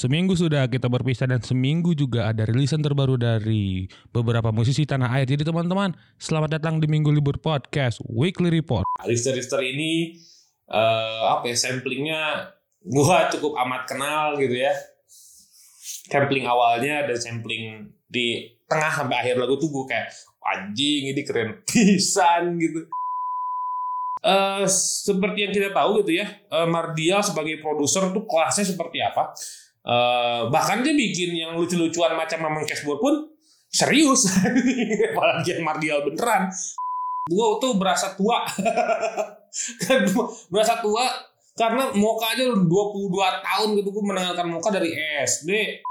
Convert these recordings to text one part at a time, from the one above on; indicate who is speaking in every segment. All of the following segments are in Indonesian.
Speaker 1: Seminggu sudah kita berpisah dan seminggu juga ada rilisan terbaru dari beberapa musisi tanah air. Jadi teman-teman, selamat datang di Minggu Libur Podcast Weekly Report.
Speaker 2: Lister-lister ini eh, apa ya samplingnya gua cukup amat kenal gitu ya. Sampling awalnya dan sampling di tengah sampai akhir lagu tuh gua kayak anjing ini keren pisan gitu. Eh seperti yang kita tahu gitu ya, eh, Mardial sebagai produser tuh kelasnya seperti apa? Eh, bahkan dia bikin yang lucu-lucuan macam Mamang Cashboard pun serius. Apalagi Mardial beneran. Gua tuh berasa tua. Kan berasa tua karena Moka aja udah 22 tahun gitu gue mendengarkan Moka dari SD.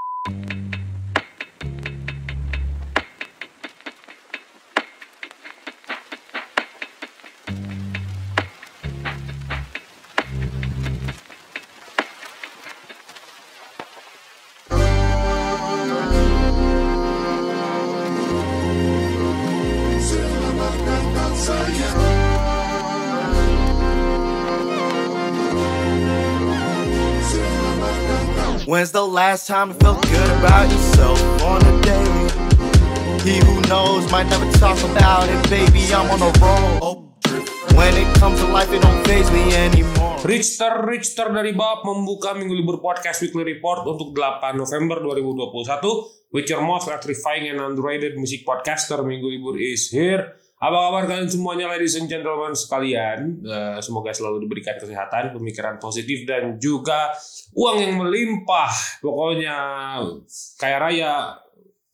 Speaker 3: When's the last time you felt good about yourself on a daily? He who knows might never talk about it, baby. I'm on a roll. When it comes to life, it don't phase me anymore.
Speaker 2: Richter Richter dari Bob membuka Minggu Libur Podcast Weekly Report untuk 8 November 2021 with your most electrifying and underrated music podcaster Minggu Libur is here. Apa kabar kalian semuanya ladies and gentlemen sekalian? Eh, semoga selalu diberikan kesehatan, pemikiran positif dan juga uang yang melimpah. Pokoknya kaya raya,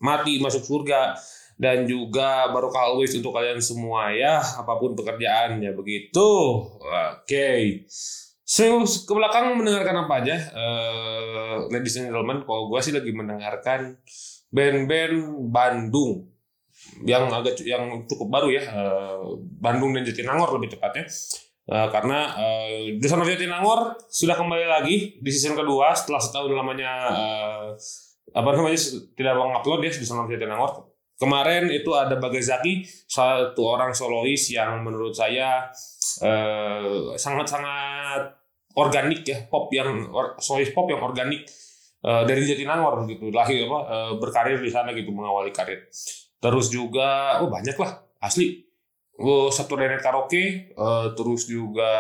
Speaker 2: mati masuk surga dan juga barokah always untuk kalian semua ya. Apa pun pekerjaannya begitu. Oke. So ke belakang mendengarkan apa aja? Eh, ladies and gentlemen kalau gue sih lagi mendengarkan band-band Bandung yang agak yang cukup baru ya eh, Bandung dan Jatinangor lebih tepatnya. Eh, karena The Son of Jatinangor sudah kembali lagi di season kedua setelah setahun lamanya eh, apa namanya tidak mengupload ya di of Jatinangor. Kemarin itu ada Bagazaki satu orang solois yang menurut saya eh, sangat-sangat organik ya pop yang or, solois pop yang organik eh, dari Jatinangor gitu. Lahir apa eh, berkarir di sana gitu mengawali karir terus juga oh banyak lah asli Oh, satu Renet Karaoke, eh, terus juga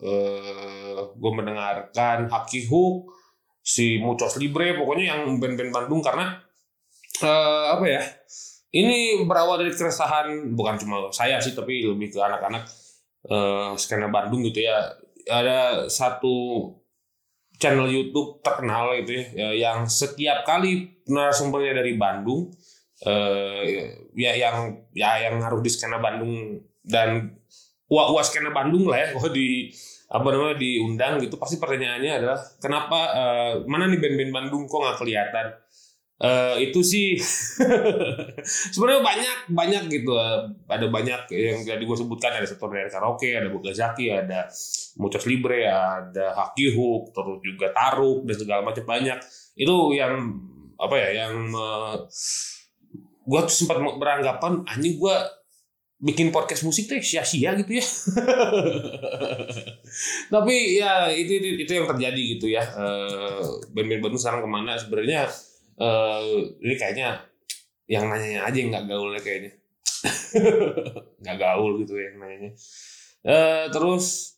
Speaker 2: eh, gue mendengarkan Haki Hook, si Mucos Libre, pokoknya yang band-band Bandung karena eh, apa ya? Ini berawal dari keresahan bukan cuma saya sih tapi lebih ke anak-anak eh, skena Bandung gitu ya. Ada satu channel YouTube terkenal gitu ya yang setiap kali narasumbernya dari Bandung eh, ya yang ya yang ngaruh di skena Bandung dan uak-uak skena Bandung lah ya. Kalau di apa namanya diundang gitu. Pasti pertanyaannya adalah kenapa eh, mana nih band-band Bandung kok nggak kelihatan? Eh, itu sih sebenarnya banyak banyak gitu. Eh, ada banyak yang tadi gue sebutkan. Ada satu dari karaoke ada Bugazaki ada Muchos Libre ada Haki Hook terus juga Taruk dan segala macam banyak. Itu yang apa ya yang gue tuh sempat beranggapan anjing gue bikin podcast musik tuh sia-sia gitu ya. Tapi ya itu, itu itu yang terjadi gitu ya. Eh, band-band Bandung sekarang ke mana? Sebenarnya eh, ini kayaknya yang nanya aja nggak gaul ya kayaknya. Nggak gaul gitu yang nanya eh terus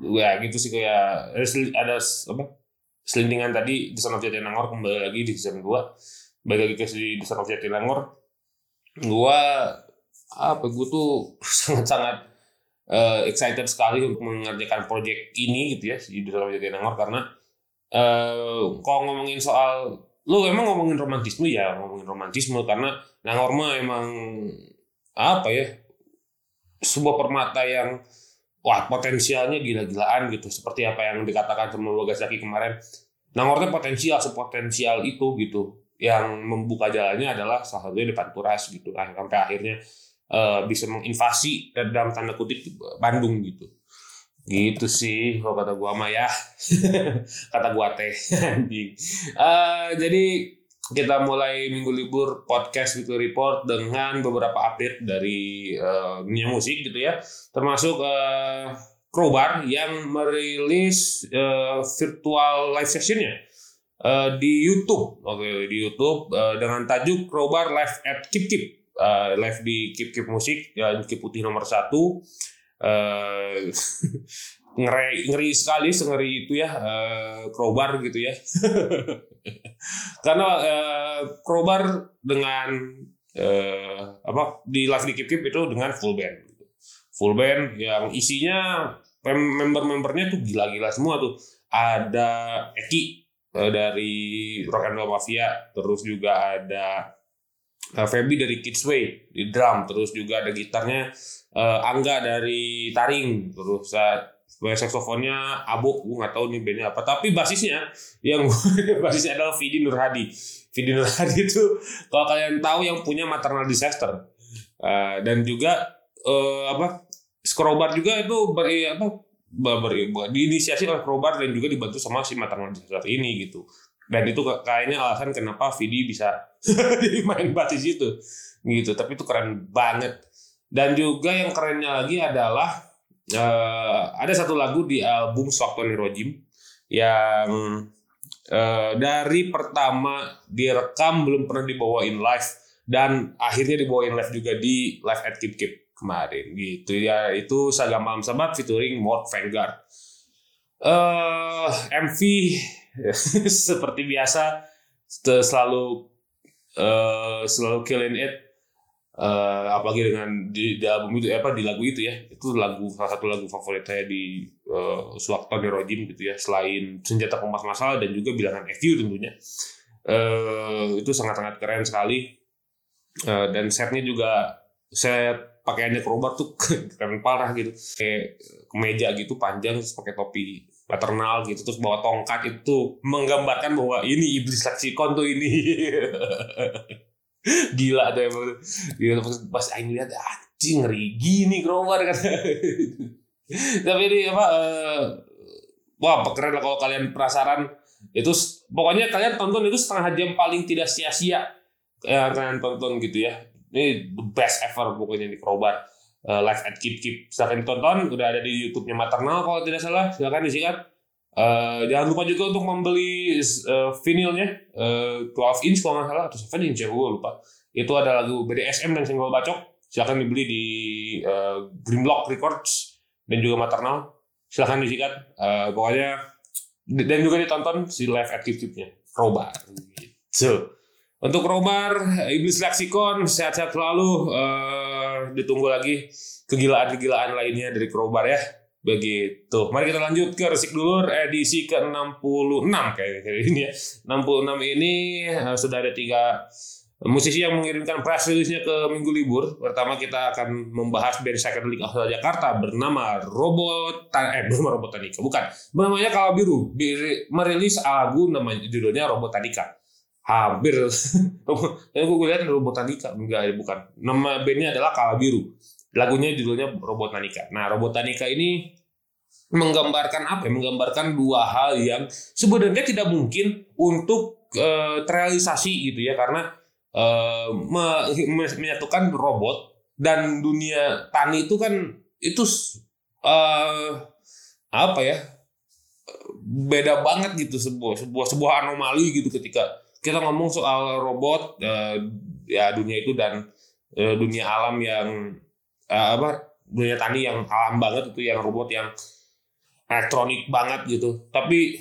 Speaker 2: ya gitu sih kayak ada apa? Selindingan tadi di of Jatinangor kembali lagi di season 2 balik lagi ke di of Jatinangor gua apa gue tuh sangat-sangat eh, excited sekali untuk mengerjakan project ini gitu ya di of Jatinangor karena eh kalau ngomongin soal lu emang ngomongin romantisme? Ya ngomongin romantisme karena Nangor mah emang apa ya sebuah permata yang wah potensialnya gila-gilaan gitu. Seperti apa yang dikatakan sama Bagasaki kemarin Nangor tuh potensial sepotensial itu gitu yang membuka jalannya adalah salah satunya di Panturas gitu kan sampai akhirnya eh, bisa menginvasi dalam tanda kutip Bandung gitu. Gitu sih kalau kata gua mah ya. Kata gua teh Eh, jadi kita mulai minggu libur podcast weekly report dengan beberapa update dari eh, dunia musik gitu ya. Termasuk eh, Crowbar yang merilis eh, virtual live sessionnya eh, di YouTube. Oke, di YouTube eh, dengan tajuk Crowbar Live at Keep Keep. Eh, live di Keep Keep Musik dan Keep Putih nomor satu. Ngeri, ngeri sekali, sengeri itu ya Crowbar gitu ya. Karena Crowbar dengan apa di live di Keep Keep itu dengan full band. Full band yang isinya mem- member-membernya tuh gila-gila semua tuh. Ada Eki dari Rock and Roll Mafia, terus juga ada eh, Feby dari Kidsway di drum, terus juga ada gitarnya eh, Angga dari Taring, terus eh, sebagai saksofonnya Abo, gue nggak tahu nih bandnya apa, tapi basisnya yang basisnya adalah Vidi Nurhadi. Vidi Nurhadi itu kalau kalian tahu yang punya maternal disaster Eh, dan juga eh, apa Skrobar juga itu apa diinisiasi oleh Krobar dan juga dibantu sama si maternal disaster ini gitu. Dan itu ka- kayaknya alasan kenapa Vidi bisa main basis itu gitu. Tapi itu keren banget. Dan juga yang kerennya lagi adalah eh, ada satu lagu di album Swaktoni Rojim yang eh, dari pertama direkam belum pernah dibawain live dan akhirnya dibawain live juga di live at Keep Keep kemarin gitu ya. Itu Saga Malam Sabat featuring Mort Vanguard. Eh MV seperti biasa se- selalu eh selalu killing it. Eh apalagi dengan di, di album itu apa di lagu itu ya. Itu lagu salah satu lagu favorit saya di uh, Suwakto Rojim gitu ya. Selain senjata pemas masalah dan juga bilangan FU tentunya. Eh itu sangat-sangat keren sekali. Eh, dan setnya juga set pakaiannya Krobar tuh keren parah gitu. Kayak kemeja gitu panjang terus pakai topi paternal gitu terus bawa tongkat itu menggambarkan bahwa ini iblis leksikon tuh ini. Gila tuh emang Gila, pas Aing lihat anjing ngeri gini Krobar kan. Tapi ini apa eh, wah keren lah kalau kalian penasaran. Itu pokoknya kalian tonton itu setengah jam paling tidak sia-sia yang kalian tonton gitu ya ini the best ever pokoknya di Krobar Eh, live at Keep Keep. Silahkan ditonton. Udah ada di YouTube-nya Maternal kalau tidak salah. Silahkan disikat. Eh, jangan lupa juga untuk membeli eh, vinilnya eh, 12 inch kalau nggak salah. Atau 7 inch ya gue lupa. Itu ada lagu BDSM dan single bacok. Silahkan dibeli di eh, Grimlock Records dan juga Maternal. Silahkan disikat. Eh, pokoknya dan juga ditonton si live at Keep-nya. Krobar gitu untuk Robar, Iblis Lexicon, sehat-sehat selalu. Eh, ditunggu lagi kegilaan-kegilaan lainnya dari Krobar ya. Begitu. Mari kita lanjut ke Resik Dulur edisi ke-66 kayak kayak ini ya. 66 ini eh, sudah ada tiga musisi yang mengirimkan press release-nya ke Minggu Libur. Pertama kita akan membahas band psychedelic asal Jakarta bernama Robot eh bernama Robotanika, bukan. Namanya Kala Biru. Merilis lagu namanya judulnya Robotanika hampir. Yang gue lihat Robotanika enggak bukan. Nama bandnya adalah Kala Biru. Lagunya judulnya Robotanika nah Robotanika ini menggambarkan apa ya? Menggambarkan dua hal yang sebenarnya tidak mungkin untuk eh, terrealisasi gitu ya. Karena eh, me- me- menyatukan robot dan dunia tani itu kan itu eh, apa ya? Beda banget gitu. Sebuah sebuah sebuah anomali gitu ketika kita ngomong soal robot eh, ya dunia itu dan eh, dunia alam yang eh, apa dunia tani yang alam banget itu yang robot yang elektronik banget gitu. Tapi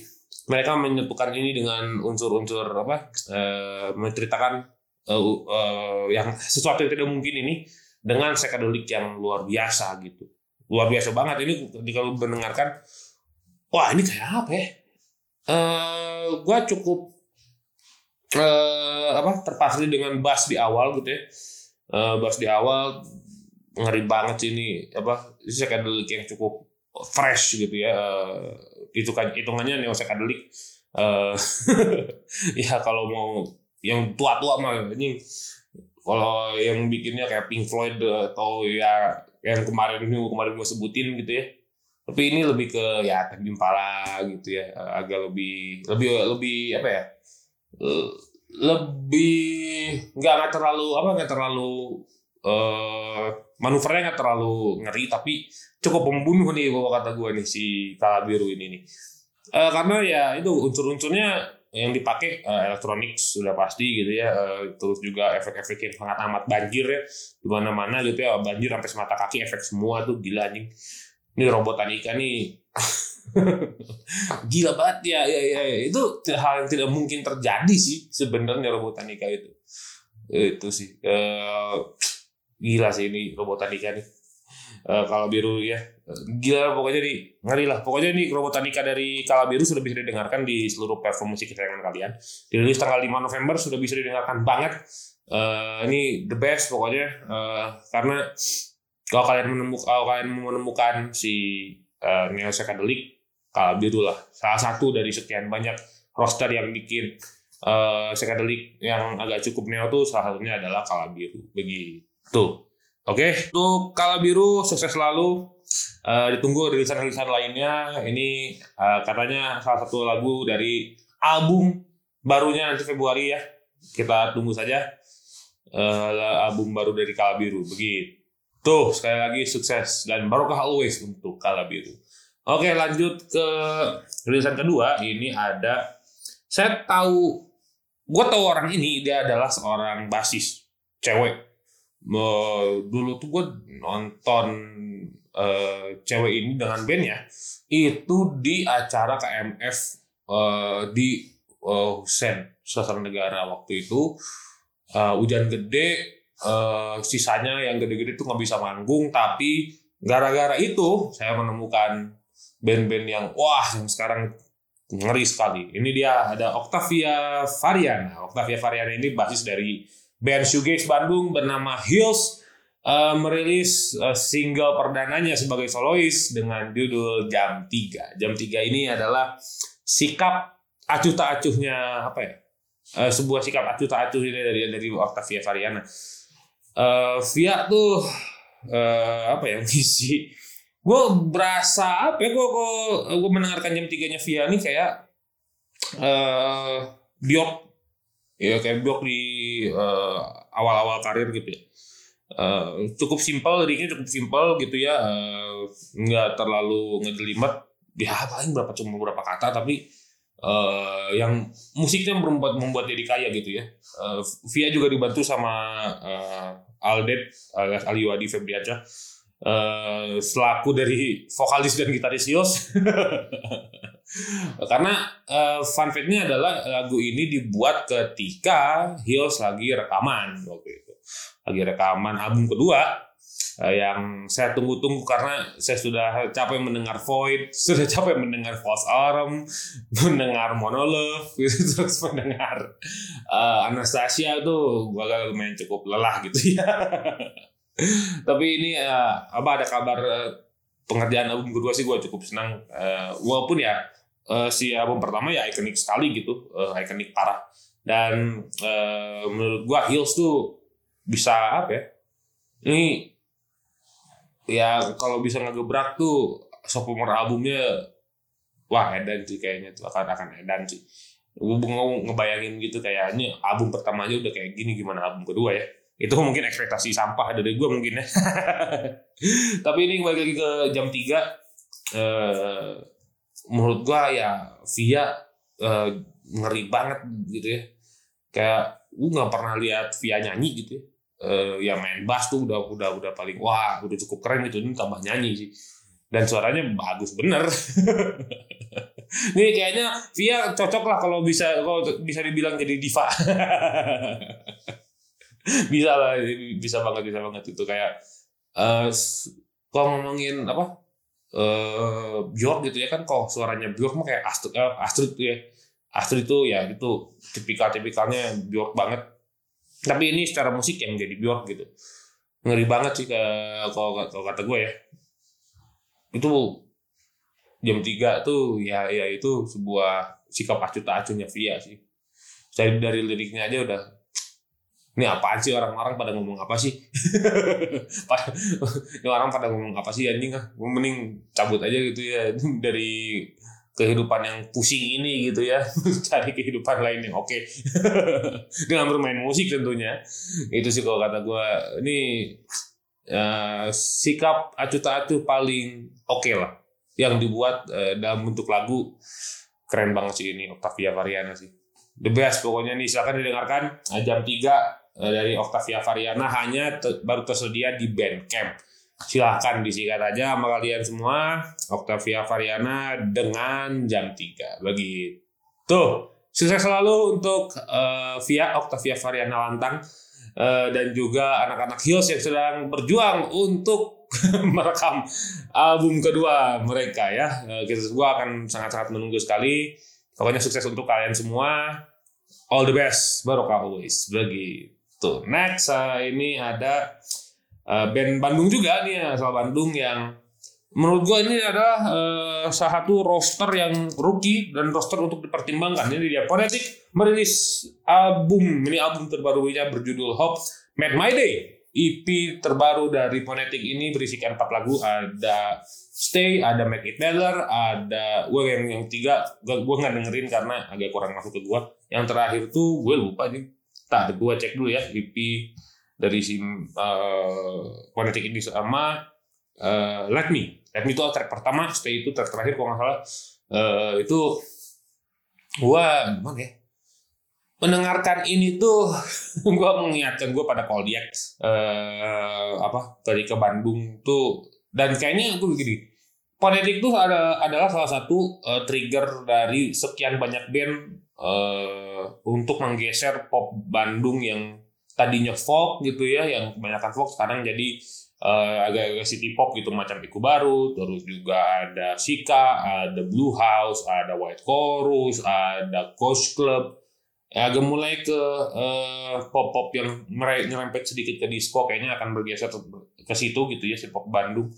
Speaker 2: mereka menyatukan ini dengan unsur-unsur apa eh, menceritakan eh, u- eh, yang sesuatu yang tidak mungkin ini dengan psychedelic yang luar biasa gitu. Luar biasa banget. Ini lu mendengarkan wah ini kayak apa ya? Eh gua cukup eh apa terpasri dengan bass di awal gitu ya. Eh bass di awal ngeri banget sih ini apa psychedelic yang cukup fresh gitu ya. Eh, itu kan hitungannya neo psychedelic. Eh ya kalau mau yang tua-tua mah ini kalau yang bikinnya kayak Pink Floyd atau ya yang kemarin ini kemarin gue sebutin gitu ya. Tapi ini lebih ke ya Tame gitu ya agak lebih lebih lebih apa ya lebih nggak nggak terlalu apa nggak terlalu eh manuvernya nggak terlalu ngeri tapi cukup membunuh nih kalau kata gue nih si Kala Biru ini nih. Eh, karena ya itu unsur-unsurnya yang dipakai uh, elektronik sudah pasti gitu ya uh, terus juga efek-efek yang sangat amat banjir ya di mana-mana gitu ya banjir sampai semata kaki efek semua tuh gila anjing. Ini robot Anika nih gila banget. Ya, ya ya ya. Itu hal yang tidak mungkin terjadi sih sebenarnya robot Anika itu. Itu sih. Uh, gila sih ini robot Anika nih uh, kalau biru ya. Gila pokoknya nih ngeri lah. Pokoknya nih robotanika dari Kala Biru sudah bisa didengarkan di seluruh platform musik kesayangan kalian. Dirilis tanggal 5 November sudah bisa didengarkan banget. Uh, ini the best pokoknya. Uh, karena kalau kalian menemukan kalau kalian menemukan si uh, neo psychedelic Kala Biru lah salah satu dari sekian banyak roster yang bikin uh, psychedelic yang agak cukup neo tuh salah satunya adalah Kala Biru begitu Oke, okay. untuk Kala Biru sukses selalu. Uh, ditunggu rilisan-rilisan lainnya. Ini uh, katanya salah satu lagu dari album barunya nanti Februari ya. Kita tunggu saja uh, album baru dari Kala Biru. Begitu. Tuh, sekali lagi sukses dan barokah always untuk Kala Biru. Oke, lanjut ke rilisan kedua. Ini ada saya tahu gue tahu orang ini dia adalah seorang basis cewek dulu tuh gue nonton uh, cewek ini dengan bandnya itu di acara KMF uh, di uh, Husen Sastra Negara waktu itu uh, hujan gede uh, sisanya yang gede-gede tuh nggak bisa manggung tapi gara-gara itu saya menemukan band-band yang wah yang sekarang ngeri sekali. Ini dia ada Octavia Variana. Octavia Variana ini basis dari band shoegaze Bandung bernama Hills uh, merilis uh, single perdananya sebagai solois dengan judul Jam 3. Jam 3 ini adalah sikap acuh tak acuhnya apa ya? Uh, sebuah sikap acuh tak acuh ini dari dari Octavia Variana. Uh, Via tuh uh, apa ya misi gue berasa apa ya gue gue mendengarkan jam tiganya Via nih kayak uh, Biok ya kayak blog di uh, awal-awal karir gitu ya. Uh, cukup simpel liriknya cukup simpel gitu ya uh, nggak terlalu ngejelimet. Ya paling berapa cuma beberapa kata tapi uh, yang musiknya membuat membuat jadi kaya gitu ya. Uh, Via juga dibantu sama uh, Aldet alias Aliwadi Febriaca uh, selaku dari vokalis dan gitaris Yos Karena uh, fun fact-nya adalah lagu ini dibuat ketika Hills lagi rekaman waktu itu. Lagi rekaman album kedua uh, yang saya tunggu-tunggu karena saya sudah capek mendengar Void, sudah capek mendengar False Alarm, mendengar Monolove, gitu, terus mendengar uh, Anastasia tuh gua lumayan cukup lelah gitu ya. Tapi ini uh, apa ada kabar uh, pengerjaan album kedua sih gue cukup senang uh, walaupun ya uh, si album pertama ya ikonik sekali gitu, uh, ikonik parah. Dan uh, menurut gua Hills tuh bisa apa ya? Ini ya kalau bisa ngegebrak tuh sophomore albumnya wah edan sih kayaknya tuh akan akan edan sih. Gue ngebayangin gitu kayaknya album pertama aja udah kayak gini gimana album kedua ya itu mungkin ekspektasi sampah dari gue mungkin ya. Tapi ini balik lagi ke jam 3 eh, menurut gua ya Via uh, ngeri banget gitu ya. Kayak gua nggak pernah lihat Via nyanyi gitu ya. Uh, ya main bass tuh udah udah udah paling wah udah cukup keren gitu ini tambah nyanyi sih. Dan suaranya bagus bener. Ini kayaknya Via cocok lah kalau bisa kalau bisa dibilang jadi diva bisa lah bisa banget bisa banget itu kayak uh, kalau ngomongin apa uh, Bjork gitu ya kan kok suaranya Bjork mah kayak Astrid, uh, Astrid ya. Astrid itu ya itu tipikal-tipikalnya Bjork banget. Tapi ini secara musik yang jadi Bjork gitu. Ngeri banget sih kalau kalau kata gue ya. Itu jam 3 tuh ya ya itu sebuah sikap acuh tak acuhnya Via sih. Saya dari liriknya aja udah ini apaan sih orang-orang pada ngomong apa sih? ini orang pada ngomong apa sih anjing ah? Mending cabut aja gitu ya dari kehidupan yang pusing ini gitu ya cari kehidupan lain yang oke okay. dengan bermain musik tentunya itu sih kalau kata gue ini uh, sikap acuh tak acuh paling oke okay lah yang dibuat uh, dalam bentuk lagu keren banget sih ini Octavia Variana sih the best pokoknya nih silakan didengarkan uh, jam 3 uh, dari Octavia Variana hanya te- baru tersedia di Bandcamp silahkan disikat aja sama kalian semua Octavia Variana dengan jam 3 begitu sukses selalu untuk uh, via Octavia Variana Lantang uh, dan juga anak-anak Hills yang sedang berjuang untuk merekam album kedua mereka ya. Uh, kita semua akan sangat-sangat menunggu sekali. Pokoknya sukses untuk kalian semua. All the best, barokah always. Begitu. Next uh, ini ada uh, band Bandung juga nih asal Bandung yang menurut gue ini adalah uh, salah satu roster yang rookie dan roster untuk dipertimbangkan. Ini dia Phonetic merilis album ini album terbarunya berjudul Hope Made My Day. EP terbaru dari Phonetic ini berisikan empat lagu ada Stay, ada Make It Better, ada gue yang yang tiga gue nggak dengerin karena agak kurang masuk ke gue. Yang terakhir tuh gue lupa nih. Tak, gue cek dulu ya EP dari si uh, Phonetic ini sama uh, Let Me. Let Me itu track pertama, Stay itu track terakhir kalau nggak salah. Uh, itu gua gimana ya? Mendengarkan ini tuh gua mengingatkan gua pada Koldiak uh, apa tadi ke Bandung tuh dan kayaknya aku begini. Phonetic tuh ada adalah salah satu uh, trigger dari sekian banyak band uh, untuk menggeser pop Bandung yang tadinya folk gitu ya, yang kebanyakan folk sekarang jadi uh, agak-agak city pop gitu macam Iku Baru, terus juga ada Sika, ada Blue House, ada White Chorus, ada Ghost Club. Ya, agak mulai ke uh, pop-pop yang nyerempet sedikit ke disco kayaknya akan bergeser ke situ gitu ya si pop Bandung.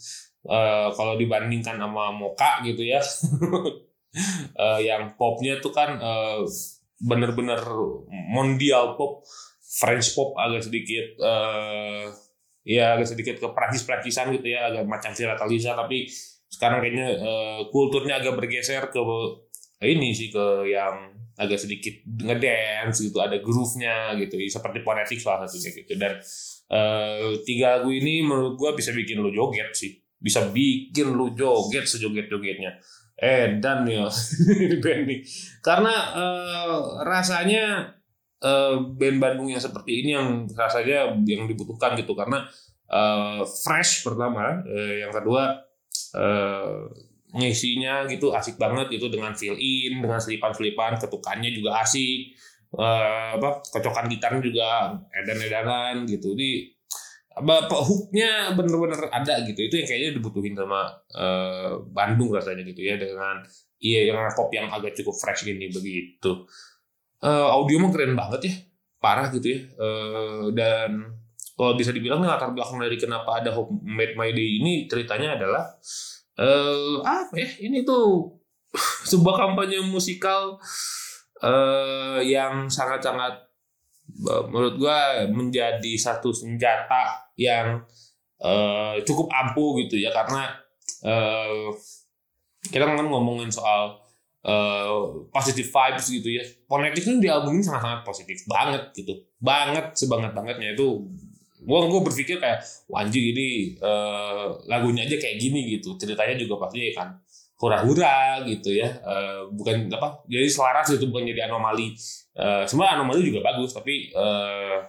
Speaker 2: Uh, kalau dibandingkan sama Moka gitu ya. uh, yang popnya tuh kan uh, bener-bener mondial pop, French pop agak sedikit uh, ya agak sedikit ke Prancis-Prancisan gitu ya agak macam Sirata Lisa tapi sekarang kayaknya uh, kulturnya agak bergeser ke ini sih ke yang agak sedikit ngedance gitu ada groove-nya gitu seperti Phonetic salah satunya gitu. Dan uh, tiga lagu ini menurut gua bisa bikin lu joget sih bisa bikin lu joget sejoget-jogetnya eh dan ya band nih karena uh, rasanya uh, band Bandung yang seperti ini yang rasanya yang dibutuhkan gitu. Karena uh, fresh pertama uh, yang kedua uh, ngisinya gitu asik banget itu dengan fill in dengan selipan-selipan ketukannya juga asik uh, apa kocokan gitarnya juga edan-edanan gitu. Di apa hooknya bener-bener ada gitu. Itu yang kayaknya dibutuhin sama uh, Bandung rasanya gitu ya dengan iya yang pop yang agak cukup fresh ini begitu. Uh, audio mah keren banget ya. Parah gitu ya. Uh, dan kalau bisa dibilang nih latar belakang dari kenapa ada Hope Made My Day ini ceritanya adalah uh, apa ya ini tuh sebuah kampanye musikal uh, yang sangat-sangat menurut gua menjadi satu senjata yang uh, cukup ampuh gitu ya karena uh, kita kan ngomongin soal uh, positive vibes gitu ya. Phonetic ini di album ini sangat-sangat positif banget gitu, banget sebanget bangetnya itu. Gua gue berpikir kayak wanji ini uh, lagunya aja kayak gini gitu, ceritanya juga pasti kan hura-hura gitu ya, uh, bukan apa jadi selaras itu bukan jadi anomali. Uh, semua anomali juga bagus, tapi uh,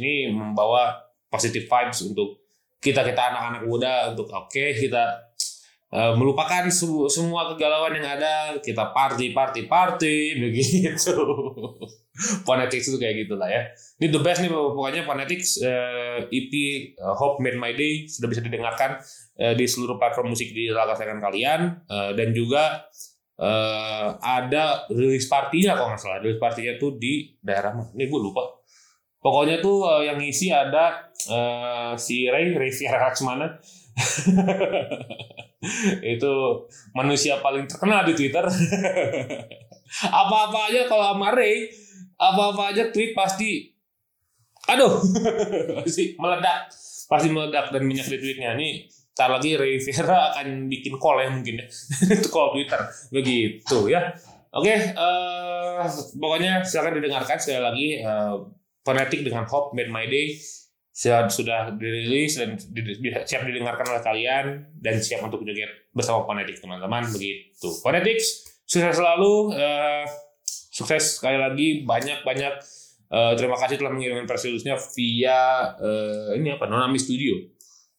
Speaker 2: ini membawa positive vibes untuk kita kita anak-anak muda untuk oke okay, kita melupakan semua kegalauan yang ada kita party party party begitu Phonetics itu kayak gitulah ya. Ini the best nih pokoknya Phonetics uh, EP uh, Hope Made My Day sudah bisa didengarkan uh, di seluruh platform musik di kesayangan kalian. Uh, dan juga uh, ada rilis partinya kalau nggak salah. Rilis partinya tuh di daerah mana? Ini gue lupa. Pokoknya tuh uh, yang ngisi ada uh, si Ray Ray Laksmana itu manusia paling terkenal di Twitter. apa-apa aja kalau sama Ray, apa-apa aja tweet pasti aduh pasti meledak pasti meledak dan minyak di tweetnya. Ini Ntar lagi Ray Vera akan bikin call ya mungkin ya. Itu call Twitter begitu ya. Oke uh, pokoknya silakan didengarkan sekali lagi uh, Fanatic dengan Hope Made My Day. Sudah sudah dirilis dan siap didengarkan oleh kalian dan siap untuk joget bersama Phonetics teman-teman begitu. Phonetics sukses selalu uh, sukses. Sekali lagi banyak-banyak eh, terima kasih telah mengirimkan press release-nya via eh, ini apa? Nonami Studio.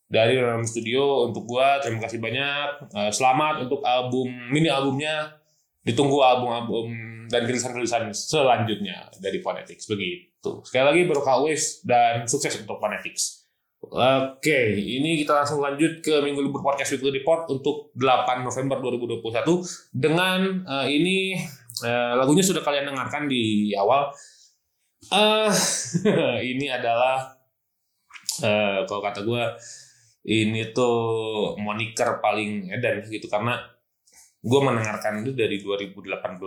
Speaker 2: Dari Nonami Studio untuk gua terima kasih banyak. Eh, selamat untuk album mini albumnya. Ditunggu album-album dan rilisan-rilisan selanjutnya dari Phonetics. Begitu. Sekali lagi berkah always dan sukses untuk Phonetics. Oke, ini kita langsung lanjut ke Minggu Libur Podcast Weekly Report untuk 8 November 2021 dengan eh, ini eh, lagunya sudah kalian dengarkan di awal. Eh ini adalah eh, kalau kata gue ini tuh moniker paling edan gitu. Karena gue mendengarkan itu dari 2018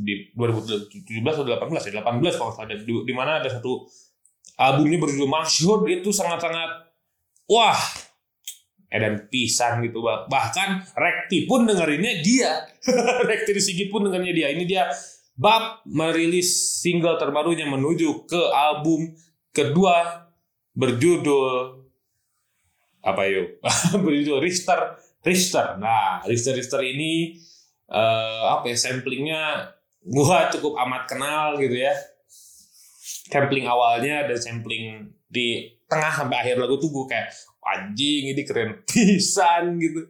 Speaker 2: di 2017 atau 18 ya? 18 kalau salah. Di, di mana ada satu albumnya berjudul Masyhur itu sangat-sangat wah edan pisan gitu bah. bahkan Rekti pun dengerinnya dia. Rekti Sigit pun dengerinnya dia. Ini dia Bab merilis single terbarunya menuju ke album kedua berjudul apa yuk berjudul Richter Richter. Nah Richter Richter ini eh, apa ya samplingnya gua cukup amat kenal gitu ya. Sampling awalnya dan sampling di tengah sampai akhir lagu tuh gue kayak anjing ini keren pisan gitu.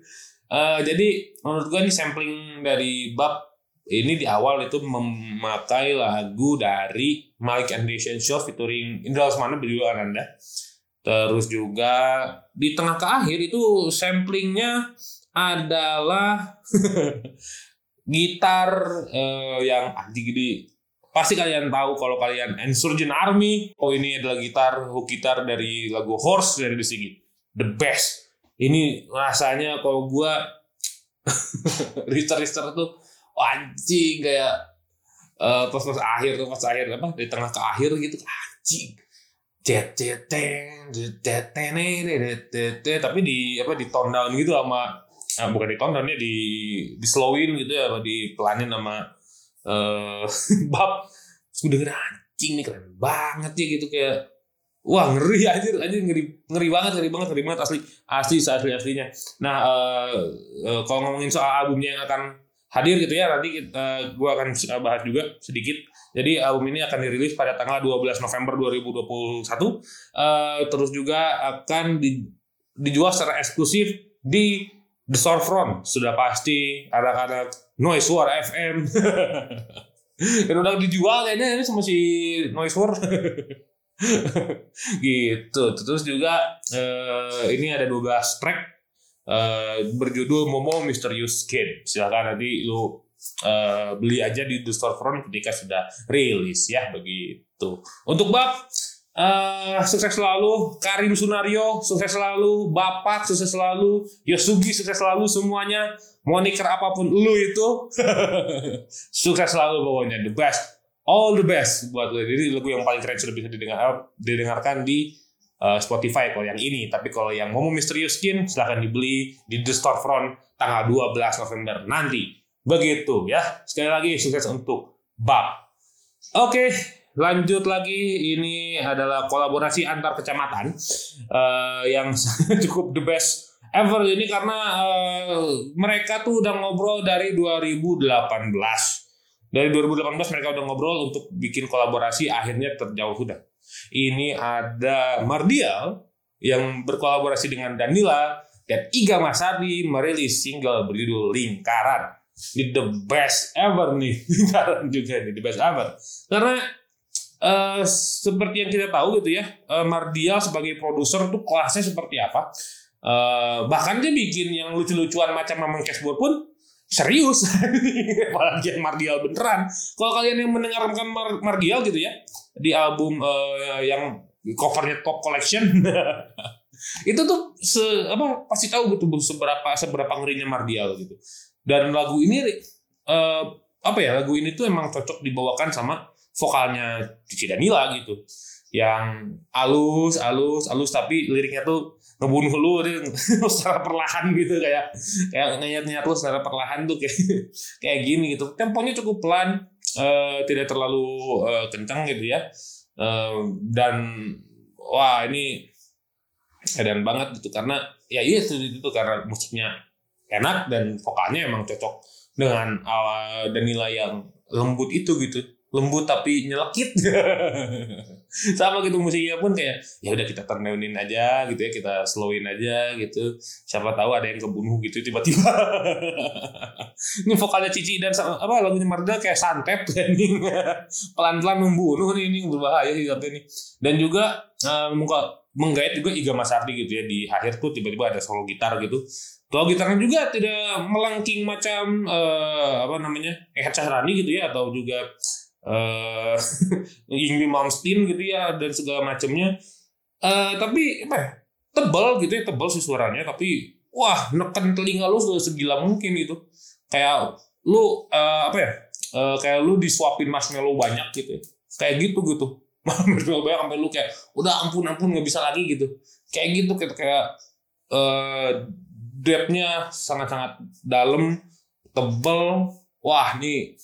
Speaker 2: Eh, jadi menurut gue nih sampling dari bab ini di awal itu memakai lagu dari Malik and the Show featuring Indra Lesmana berjudul Ananda terus juga di tengah ke akhir itu samplingnya adalah gitar eh, yang anjing ini. Pasti kalian tahu kalau kalian Insurgent Army. Oh ini adalah gitar hook gitar dari lagu Horse dari The the best. Ini rasanya kalau gua Rister Rister tuh anjing kayak eh, pas pas akhir pas akhir apa di tengah ke akhir gitu anjing. Tapi di apa di tone gitu sama ah, bukan di tone ya di di slowin gitu ya di pelanin sama eh bab. Sudah denger anjing nih keren banget ya gitu kayak wah ngeri anjir. Anjir ngeri ngeri banget ngeri banget ngeri banget. Asli asli asli aslinya. Nah eh, eh, kalau ngomongin soal albumnya yang akan hadir gitu ya nanti kita, gua akan bahas juga sedikit. Jadi album ini akan dirilis pada tanggal 12 November 2021 Eh, terus juga akan di- dijual secara eksklusif di The Storefront. Sudah pasti anak-anak Noise War FM dan udah dijual kayaknya ini sama si Noise War gitu. Terus juga eh, ini ada 12 track eh, berjudul Momo Mysterious Kid. Silakan nanti lu eh, beli aja di The Storefront ketika sudah rilis ya begitu. Untuk bab eh, sukses selalu. Karim Sunario sukses selalu. Bapak sukses selalu. Yosugi sukses selalu semuanya. Moniker apa pun lu itu sukses selalu pokoknya. The best all the best buat lu jadi lagu yang paling keren sudah bisa didengar didengarkan di uh, Spotify kalau yang ini. Tapi kalau yang Momo Mysterious Skin silahkan dibeli di The Storefront tanggal 12 November nanti. Begitu ya. Sekali lagi sukses untuk Bab. Oke lanjut lagi. Ini adalah kolaborasi antar kecamatan eh, yang cukup the best ever ini karena eh, mereka tuh udah ngobrol dari 2018 dari 2018 mereka udah ngobrol untuk bikin kolaborasi akhirnya terjauh sudah. Ini ada Mardial yang berkolaborasi dengan Danila dan Iga Masadi merilis single berjudul Lingkaran. Ini the best ever nih. Lingkaran juga nih the best ever. Karena eh, seperti yang kita tahu gitu ya eh, Mardial sebagai produser tuh kelasnya seperti apa. Eh, bahkan dia bikin yang lucu-lucuan macam Mamang Cashboard pun serius? Apalagi yang Mardial beneran. Kalau kalian yang mendengarkan Mar- Mardial gitu ya di album eh, yang covernya Top Collection itu tuh se apa pasti tahu gitu seberapa seberapa ngerinya Mardial gitu. Dan lagu ini eh, apa ya lagu ini tuh emang cocok dibawakan sama vokalnya Cici Danila gitu. Yang alus alus alus tapi liriknya tuh ngebunuh lu dia secara perlahan gitu kayak kayak ngeliat nyat lu secara perlahan tuh kayak kayak gini gitu. Temponya cukup pelan eh, tidak terlalu eh, kencang gitu ya. Eh, dan wah ini edan banget gitu. Karena ya iya itu, itu karena musiknya enak dan vokalnya emang cocok dengan uh, Danila yang lembut itu gitu lembut tapi nyelekit. Sama gitu musiknya pun kayak ya udah kita turndown aja gitu ya kita slowin aja gitu. Siapa tahu ada yang kebunuh gitu tiba-tiba. Ini vokalnya Cici dan apa lagunya Marda kayak santet pelan-pelan membunuh nih ini berbahaya sih tapi ini dan juga eh, muka menggait juga Iga Masardi gitu ya di akhir tuh tiba-tiba ada solo gitar gitu. Solo gitarnya juga tidak melengking macam eh, apa namanya Ehad Syahrani gitu ya atau juga eh Yingwi Malmsteen gitu ya dan segala macamnya. Eh tapi apa ya tebal gitu ya tebal sih suaranya tapi wah neken telinga lu segila mungkin gitu. Kayak lu eh, apa ya eh, kayak lu disuapin marshmallow banyak gitu ya. kayak gitu gitu. Marshmallow banyak sampai lu kayak udah ampun ampun nggak bisa lagi gitu. Kayak gitu kayak kayak eh depthnya sangat-sangat dalam tebel wah ini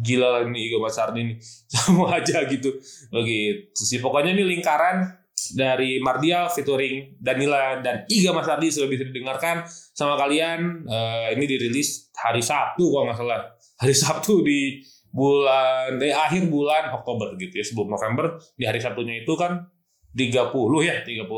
Speaker 2: gila ini Iga Masardi nih sama aja gitu. Begitu sih. Pokoknya ini lingkaran dari Mardial featuring Danila dan Iga Masardi sudah bisa didengarkan sama kalian. Eh, ini dirilis hari Sabtu kalau nggak salah. Hari Sabtu di bulan dari akhir bulan Oktober gitu ya. Sebelum November di hari Sabtunya itu kan 30 ya 30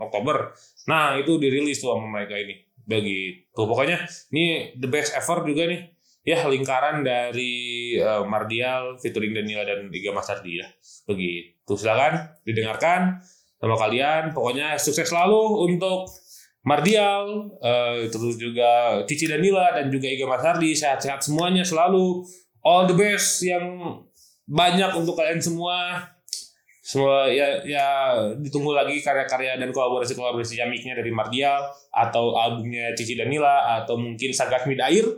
Speaker 2: Oktober. Nah itu dirilis tuh sama mereka ini. Begitu. Pokoknya ini the best ever juga nih ya lingkaran dari eh, Mardial featuring Danila dan Iga Masardi ya. Begitu. Silakan didengarkan. Sama kalian pokoknya sukses selalu untuk Mardial eh, terus juga Cici Danila dan juga Iga Masardi. Sehat-sehat semuanya selalu. All the best yang banyak untuk kalian semua semua ya ya ditunggu lagi karya-karya dan kolaborasi-kolaborasi jamiknya dari Mardial atau albumnya Cici Danila atau mungkin Sagas Midair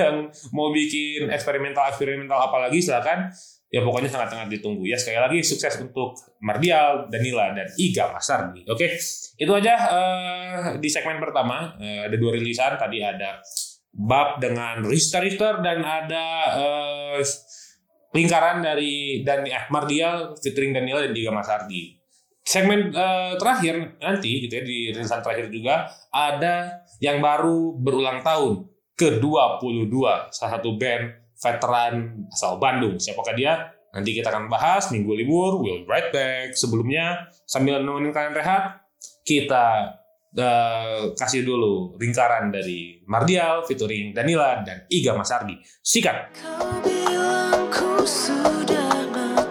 Speaker 2: yang mau bikin eksperimental-eksperimental apa lagi silakan. Ya pokoknya sangat-sangat ditunggu. Ya sekali lagi sukses untuk Mardial, Danila dan Iga Masardi. Oke itu aja eh, di segmen pertama. Eh, ada dua rilisan. Tadi ada Bab dengan Rister Rister dan ada eh, lingkaran dari dan eh, Mardial featuring Danila dan Iga Masardi segmen eh, terakhir nanti gitu ya di rilisan terakhir juga ada yang baru berulang tahun ke-22 salah satu band veteran asal Bandung. Siapakah dia? Nanti kita akan bahas minggu libur, we'll be right back. Sebelumnya sambil nemenin kalian rehat, kita eh, kasih dulu lingkaran dari Mardial featuring Danila dan Iga Masardi. Sikat.
Speaker 4: Kau bilang ku sudah mati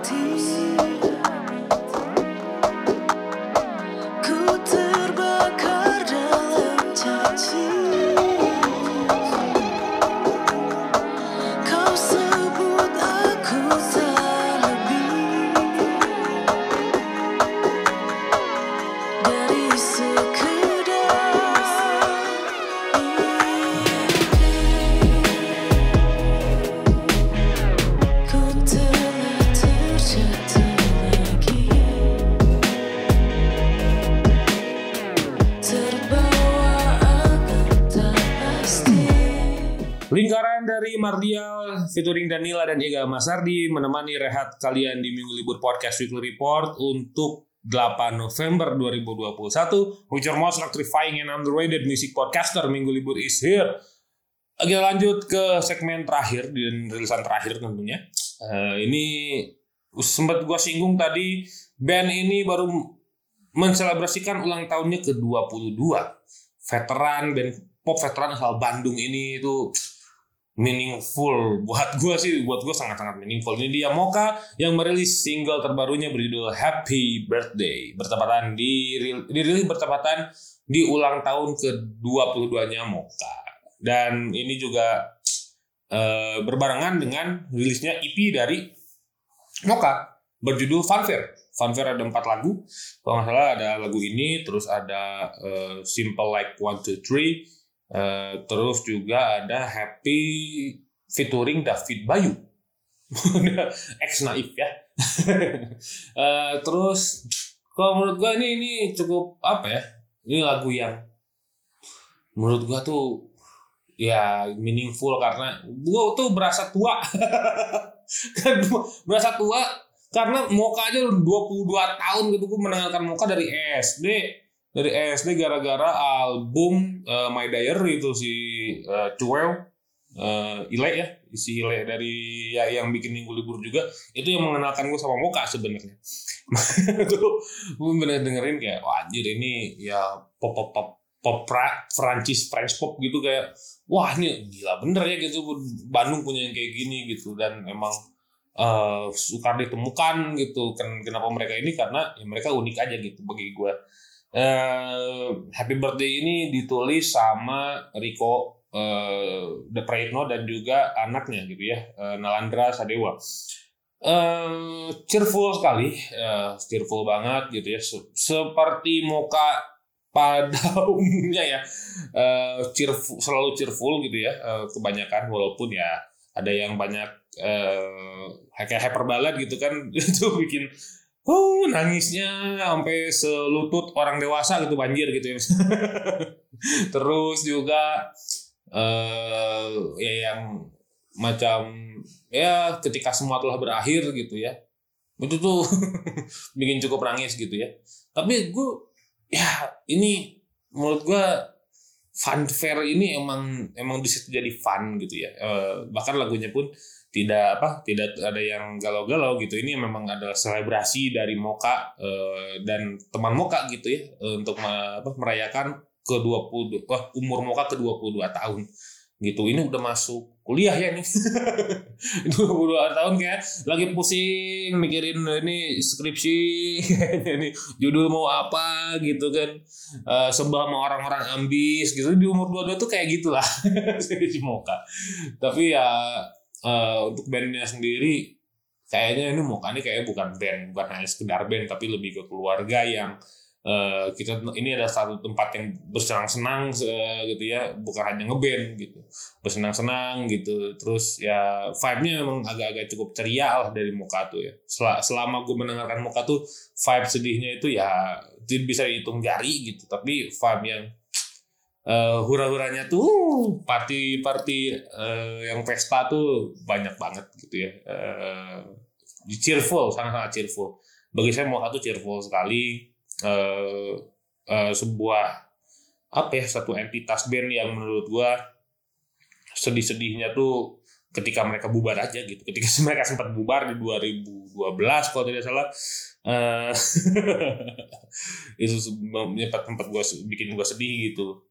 Speaker 2: Mardial featuring Danila dan Iga Masardi menemani rehat kalian di Minggu Libur Podcast Weekly Report untuk 8 November 2021. With your most electrifying and underrated music podcaster Minggu Libur is here. Kita lanjut ke segmen terakhir dan rilisan terakhir tentunya. Eh, ini sempat gua singgung tadi band ini baru menselebrasikan ulang tahunnya ke-22. Veteran band pop veteran asal Bandung ini itu meaningful buat gue sih buat gue sangat-sangat meaningful. Ini dia Moka yang merilis single terbarunya berjudul Happy Birthday. Bertepatan di dirilis bertepatan di ulang tahun ke 22 nya Moka dan ini juga eh, berbarengan dengan rilisnya EP dari Moka berjudul Funfair. Funfair ada empat lagu. Kalau nggak salah ada lagu ini terus ada eh, Simple Like One Two Three Eh, terus juga ada Happy featuring David Bayu. Ex naif ya. Eh, terus kalau menurut gua ini ini cukup apa ya? Ini lagu yang menurut gua tuh ya meaningful karena gua tuh berasa tua. kan berasa tua karena Moka aja udah 22 tahun gitu gua mendengarkan Moka dari SD dari SD gara-gara album eh, My Diary itu si uh, Cuel eh, Ile ya, si Ile dari ya, yang bikin minggu libur juga itu yang mengenalkan gue sama Moka sebenarnya. Itu gue bener dengerin kayak wah anjir ini ya pop pop pop pop pra, Prancis French pop gitu kayak wah ini gila bener ya gitu Bandung punya yang kayak gini gitu dan emang eh sukar ditemukan gitu kenapa mereka ini karena ya mereka unik aja gitu bagi gue eh Happy Birthday ini ditulis sama Rico eh The Praetno dan juga anaknya gitu ya eh, Nalandra Sadewa. Eh cheerful sekali eh, cheerful banget gitu ya. Se- seperti muka pada umumnya ya. Eh cheerful selalu cheerful gitu ya eh, kebanyakan walaupun ya ada yang banyak eh kayak hyperbalat gitu kan itu bikin oh nangisnya sampai selutut orang dewasa gitu banjir gitu ya. Terus juga eh ya yang macam ya ketika semua telah berakhir gitu ya. Itu tuh bikin cukup nangis gitu ya. Tapi gue ya ini menurut gue fanfare ini emang emang situ jadi fun gitu ya. Eh, bahkan lagunya pun tidak apa tidak ada yang galau-galau gitu. Ini memang adalah selebrasi dari Moka eh, dan teman Moka gitu ya eh, untuk me- apa, merayakan ke 20 wah, umur Moka ke 22 tahun gitu. Ini udah masuk kuliah ya nih 22 tahun kayak lagi pusing mikirin ini skripsi nih judul mau apa gitu kan. Eh sebel sama orang-orang ambis gitu. Di umur 22 tuh kayak gitulah si Moka tapi ya eh, untuk bandnya sendiri kayaknya ini Moka ini kayaknya bukan band bukan hanya sekedar band tapi lebih ke keluarga yang eh, kita ini adalah satu tempat yang bersenang-senang eh, gitu ya. Bukan hanya ngeband gitu. Bersenang-senang gitu. Terus ya vibe-nya memang agak-agak cukup ceria lah dari Moka tuh ya. Sel- selama gue mendengarkan Moka tuh vibe sedihnya itu ya tidak bisa dihitung jari gitu. Tapi vibe yang eh hura-huranya tuh party party eh, yang pesta tuh banyak banget gitu ya. Eh cheerful sangat-sangat cheerful. Bagi saya Moka tuh cheerful sekali. Eh eh, sebuah apa ya satu entitas band yang menurut gua sedih-sedihnya tuh ketika mereka bubar aja gitu. Ketika mereka sempat bubar di 2012 kalau tidak salah. Eh itu sempat tempat gua bikin gua sedih gitu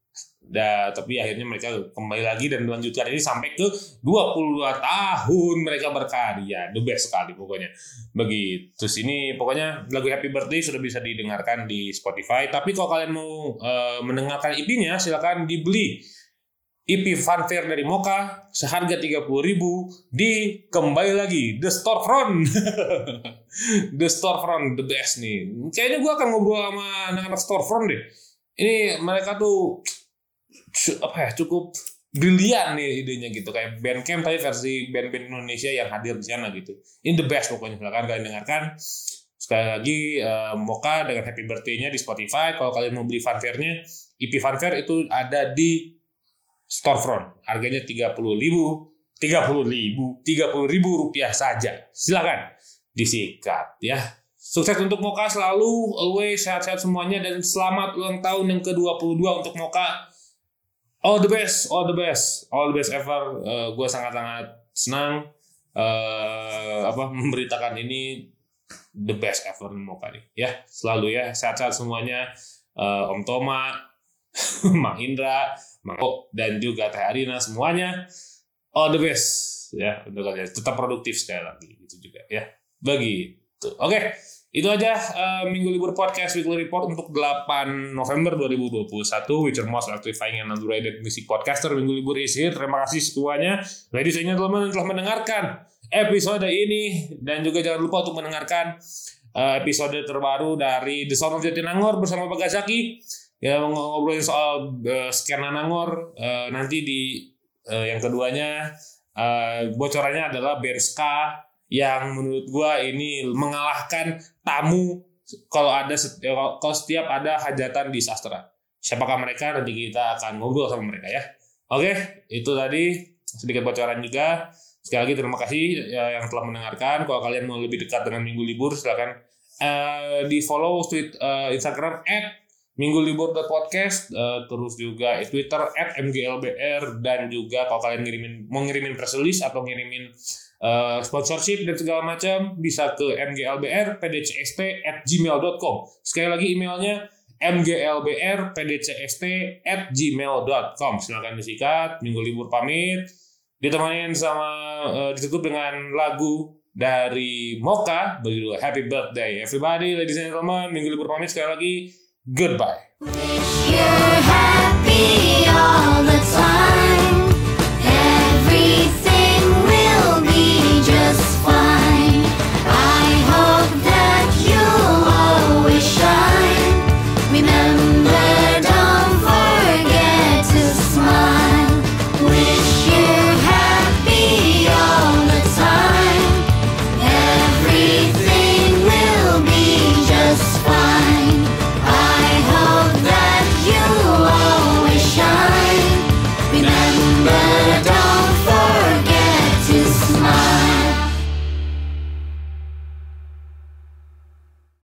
Speaker 2: Nah, tapi akhirnya mereka kembali lagi dan melanjutkan ini sampai ke 22 tahun mereka berkarya. The best sekali pokoknya. Begitu. Terus ini pokoknya lagu Happy Birthday sudah bisa didengarkan di Spotify. Tapi kalau kalian mau eh, mendengarkan EP-nya silakan dibeli. EP Fanfare dari Mocha seharga 30.000 di kembali lagi The Storefront. the Storefront the best nih. Kayaknya gua akan ngobrol sama anak-anak Storefront deh. Ini mereka tuh apa ya cukup brilian nih idenya gitu kayak Bandcamp tapi versi band-band Indonesia yang hadir di sana gitu. Ini the best pokoknya silakan kalian dengarkan. Sekali lagi eh, Mocha dengan Happy Birthday-nya di Spotify. Kalau kalian mau beli fanfare-nya, EP fanfare itu ada di storefront. Harganya 30.000, 30.000, 30.000 rupiah saja. Silakan disikat ya. Sukses untuk Moka selalu, always sehat-sehat semuanya dan selamat ulang tahun yang ke-22 untuk Moka. All the best, all the best, all the best ever. gue sangat-sangat senang eh, apa memberitakan ini the best ever Moka nih. Ya, selalu ya sehat-sehat semuanya. Eh, Om Toma, Mang Indra, Mang O, dan juga Teh Arina semuanya all the best ya untuk kalian tetap produktif sekali lagi gitu juga ya begitu oke itu aja eh, minggu libur podcast weekly report untuk 8 November 2021 which are most electrifying and underrated music podcaster minggu libur is here. Terima kasih semuanya. Ladies and gentlemen telah mendengarkan episode ini dan juga jangan lupa untuk mendengarkan eh, episode terbaru dari The Sound of Jatinangor bersama Pak Gazaki. Ya ngobrolin soal uh, skena Nangor. Eh, nanti di eh, yang keduanya eh, bocorannya adalah band ska yang menurut gua ini mengalahkan tamu kalau ada kalau setiap ada hajatan di sastra. Siapakah mereka nanti kita akan ngobrol sama mereka ya. Oke, itu tadi sedikit bocoran juga. Sekali lagi terima kasih ya, yang telah mendengarkan. Kalau kalian mau lebih dekat dengan minggu libur silakan eh, di follow tweet eh, Instagram Minggu Libur Podcast, eh, terus juga Twitter at MGLBR dan juga kalau kalian ngirimin mau ngirimin press release atau ngirimin eh, sponsorship dan segala macam bisa ke mglbr pdcst at gmail.com. Sekali lagi emailnya mglbr pdcst at gmail.com. Silahkan disikat. Minggu Libur pamit. Ditemanin sama eh, ditutup dengan lagu dari Mocha berjudul Happy Birthday. Everybody, ladies and gentlemen, Minggu Libur pamit sekali lagi. Goodbye.